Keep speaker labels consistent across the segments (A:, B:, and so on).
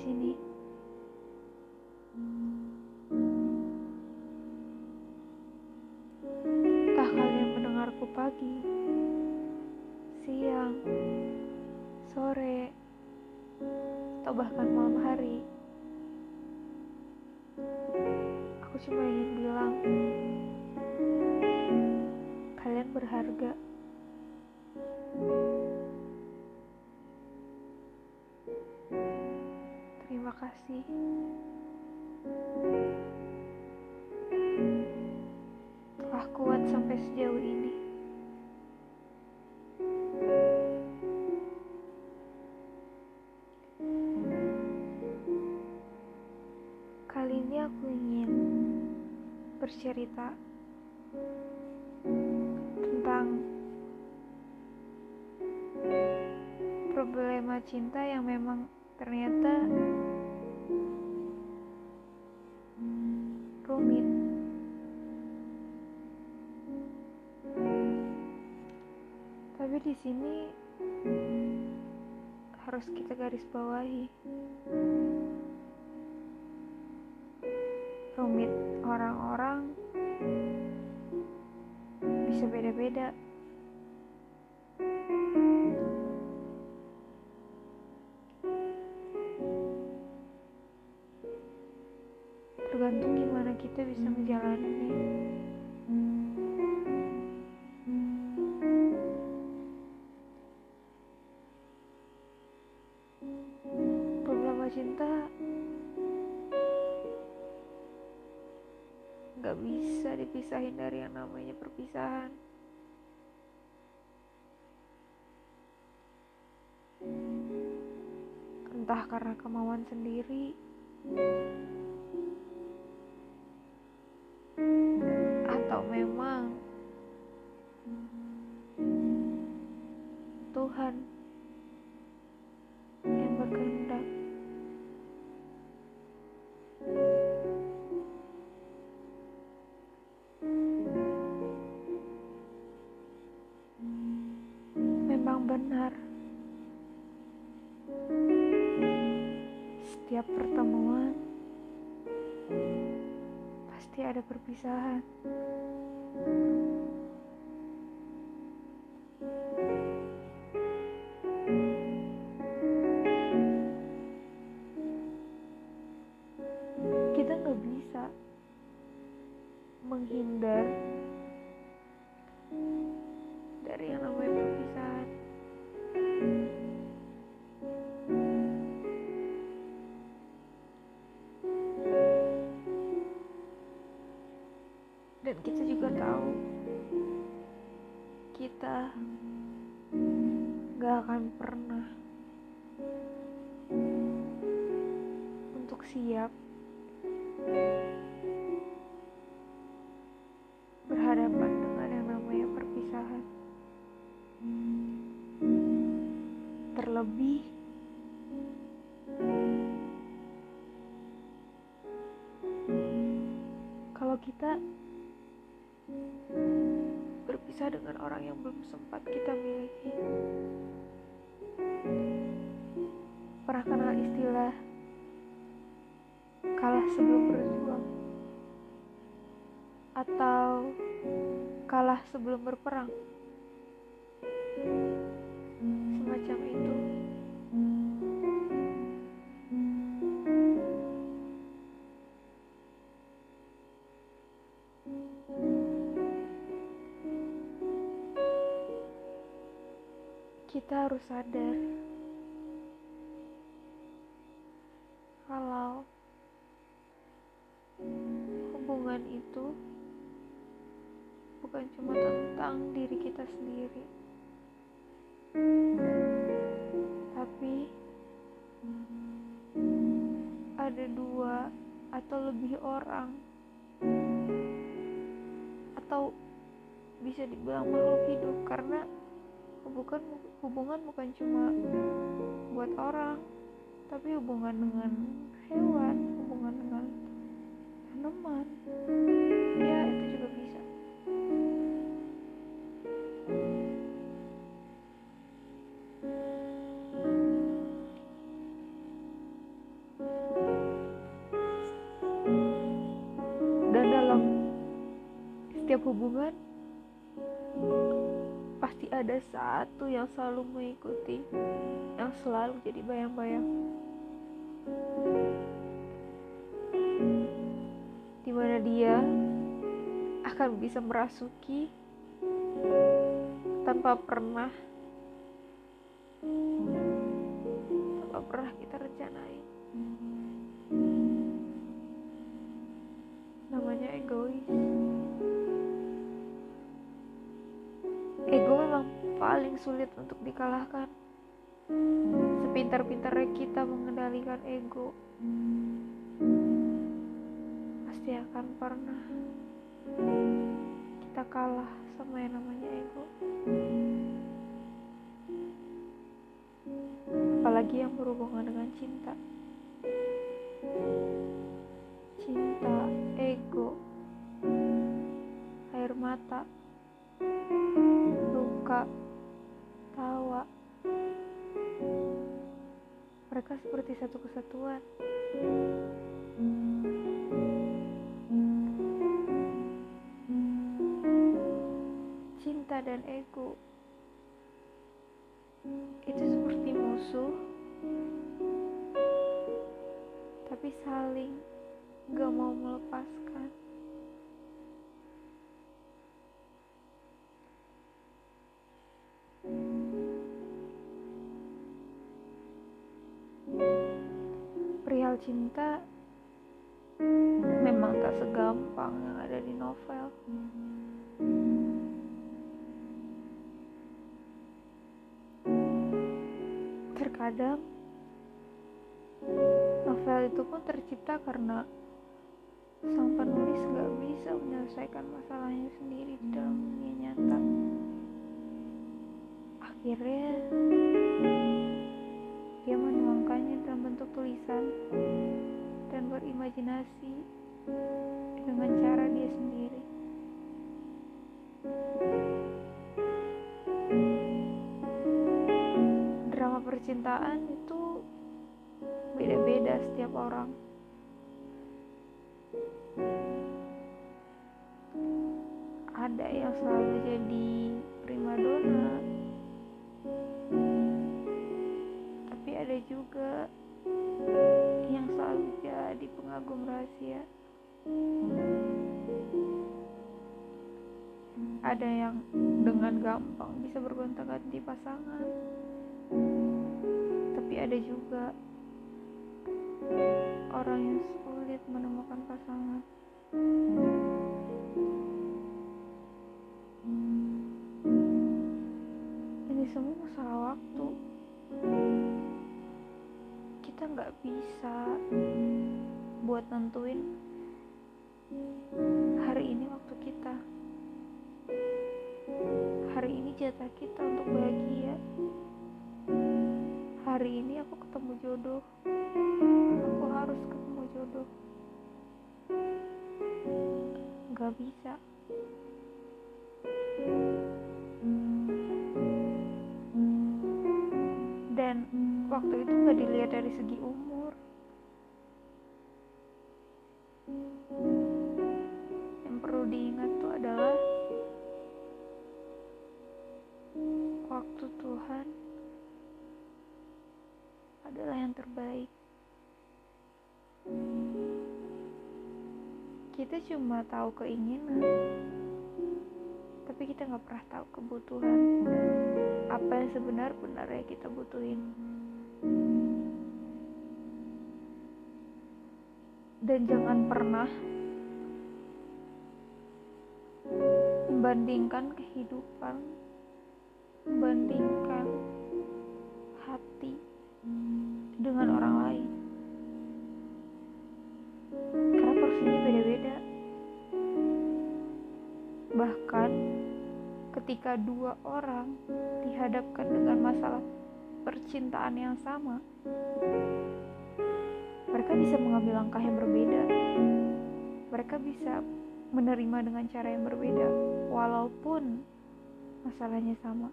A: sini. Entah kalian mendengarku pagi, siang, sore, atau bahkan malam hari. Aku cuma ingin bilang, kalian berharga. Kasih. Telah kuat sampai sejauh ini. Kali ini aku ingin bercerita tentang problema cinta yang memang ternyata sini harus kita garis bawahi. Rumit orang-orang bisa beda-beda. Tergantung gimana kita bisa menjalaninya. Nggak bisa dipisahin dari yang namanya perpisahan. Entah karena kemauan sendiri atau memang Tuhan setiap pertemuan pasti ada perpisahan. Kita nggak bisa menghindar berhadapan dengan yang namanya perpisahan. Terlebih kalau kita berpisah dengan orang yang belum sempat kita miliki. Kalah sebelum berjuang atau kalah sebelum berperang? Semacam itu. Kita harus sadar kalau itu bukan cuma tentang diri kita sendiri, tapi ada dua atau lebih orang, atau bisa dibilang makhluk hidup. Karena hubungan hubungan bukan cuma buat orang tapi hubungan dengan hewan hubungan dengan teman, ya itu juga bisa. Dan dalam setiap hubungan pasti ada satu yang selalu mengikuti yang selalu jadi bayang-bayang. Di mana dia akan bisa merasuki tanpa pernah tanpa pernah kita rencanain. Namanya egois. Ego memang paling sulit untuk dikalahkan. Sepintar-pintarnya kita mengendalikan ego pasti akan pernah kita kalah sama yang namanya ego. Apalagi yang berhubungan dengan cinta. Cinta ego air mata luka tawa. Mereka seperti satu kesatuan cinta dan ego itu seperti musuh tapi saling gak mau melepaskan perihal cinta memang tak segampang yang ada di novel. Terkadang novel itu pun tercipta karena sang penulis gak bisa menyelesaikan masalahnya sendiri di dalam dunia nyata. Akhirnya dia menuangkannya dalam bentuk tulisan dan berimajinasi dengan cara dia sendiri. Percintaan itu beda-beda setiap orang. Ada yang selalu jadi primadona, tapi ada juga yang selalu jadi pengagum rahasia. Ada yang dengan gampang bisa bergonta-ganti pasangan, tapi ada juga orang yang sulit menemukan pasangan. Ini semua masalah waktu. Kita nggak bisa buat nentuin hari ini waktu kita. Hari ini jatah kita untuk bahagia. Hari ini aku ketemu jodoh. Aku harus ketemu jodoh. Gak bisa. Dan waktu itu gak dilihat dari segi umur. Cuma tahu keinginan, tapi kita nggak pernah tahu kebutuhan. Apa yang sebenar-benarnya kita butuhin. Dan jangan pernah membandingkan kehidupan, membandingkan Bahkan ketika dua orang dihadapkan dengan masalah percintaan yang sama, mereka bisa mengambil langkah yang berbeda. Mereka bisa menerima dengan cara yang berbeda, walaupun masalahnya sama.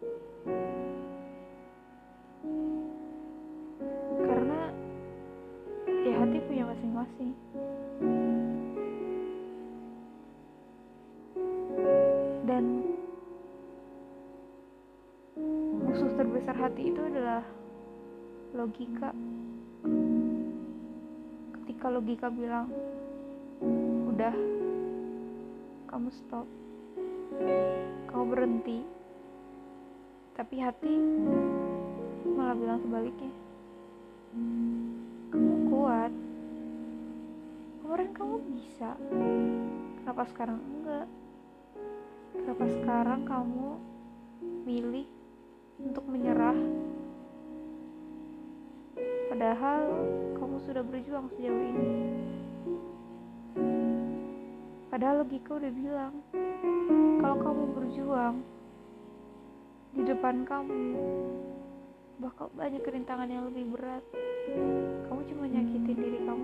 A: Karena ya hati punya masing-masing. dan musuh terbesar hati itu adalah logika. Ketika logika bilang udah kamu stop. Kamu berhenti. Tapi hati malah bilang sebaliknya. Kamu kuat. Kemarin kamu bisa. Kenapa sekarang enggak? Kenapa sekarang kamu milih untuk menyerah? Padahal kamu sudah berjuang sejauh ini. Padahal logika udah bilang kalau kamu berjuang di depan kamu bakal banyak kerintangan yang lebih berat. Kamu cuma nyakitin diri kamu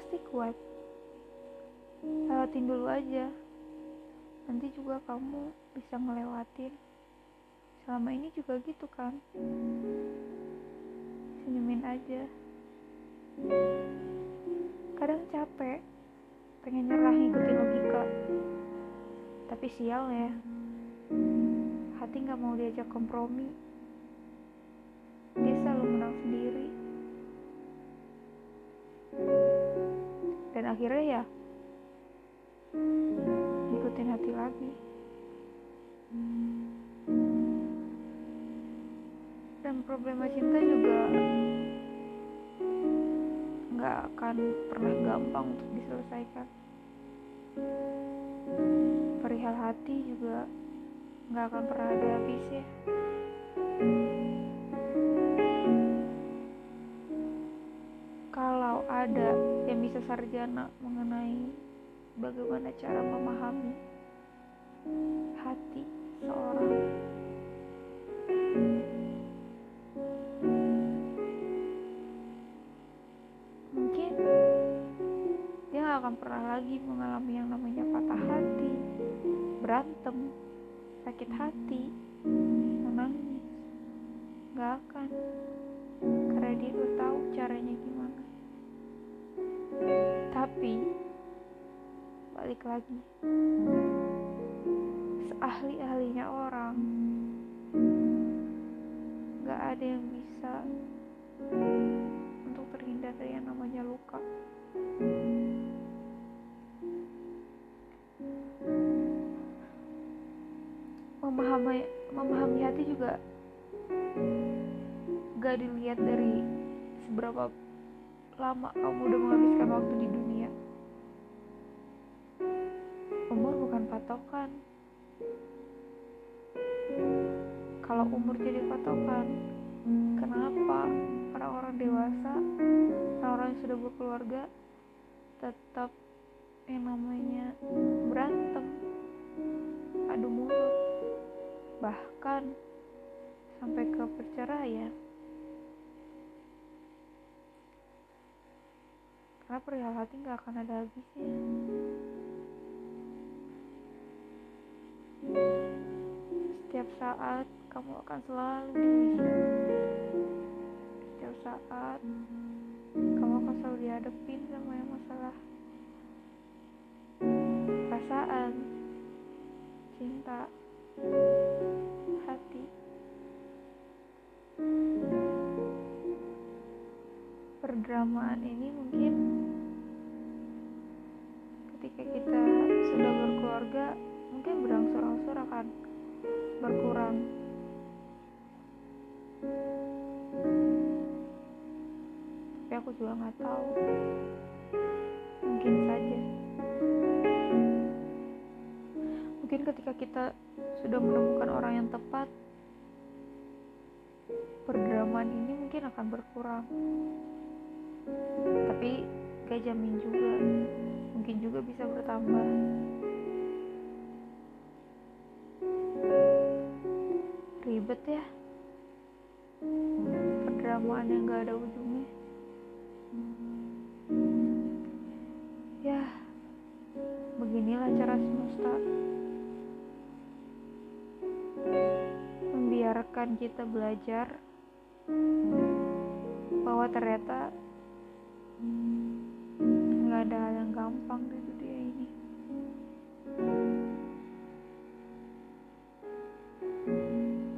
A: pasti kuat. Lewatin dulu aja. Nanti juga kamu bisa ngelewatin. Selama ini juga gitu kan. Senyumin aja. Kadang capek. Pengen nyerah ngikutin logika. Tapi sial ya. Hati nggak mau diajak kompromi akhirnya ya ikutin hati lagi. Dan problema cinta juga nggak akan pernah gampang untuk diselesaikan. Perihal hati juga nggak akan pernah ada habisnya ada yang bisa sarjana mengenai bagaimana cara memahami hati seorang. Mungkin dia gak akan pernah lagi mengalami yang namanya patah hati berantem sakit hati menangis. Gak akan. Karena dia udah tahu caranya gimana tapi balik lagi. Seahli-ahlinya orang gak ada yang bisa untuk terhindar dari yang namanya luka. Memahami memahami hati juga gak dilihat dari seberapa lama kamu udah menghabiskan waktu di dunia patokan. Kalau umur jadi patokan kenapa orang-orang dewasa orang-orang yang sudah berkeluarga tetap yang namanya berantem adu mulut bahkan sampai ke perceraian? Karena perihal hati nggak akan ada habisnya setiap saat kamu akan selalu setiap saat kamu akan selalu dihadapin sama yang masalah perasaan cinta hati perdramaan ini mungkin ketika kita sudah berkeluarga mungkin berangsur-angsur akan berkurang. Tapi aku juga nggak tahu. Mungkin saja. Mungkin ketika kita sudah menemukan orang yang tepat perdramaan ini mungkin akan berkurang. Tapi gak jamin juga. Mungkin juga bisa bertambah ribet ya. Perdramaan yang gak ada ujungnya. Ya beginilah cara semesta. Membiarkan kita belajar bahwa ternyata nggak ada hal yang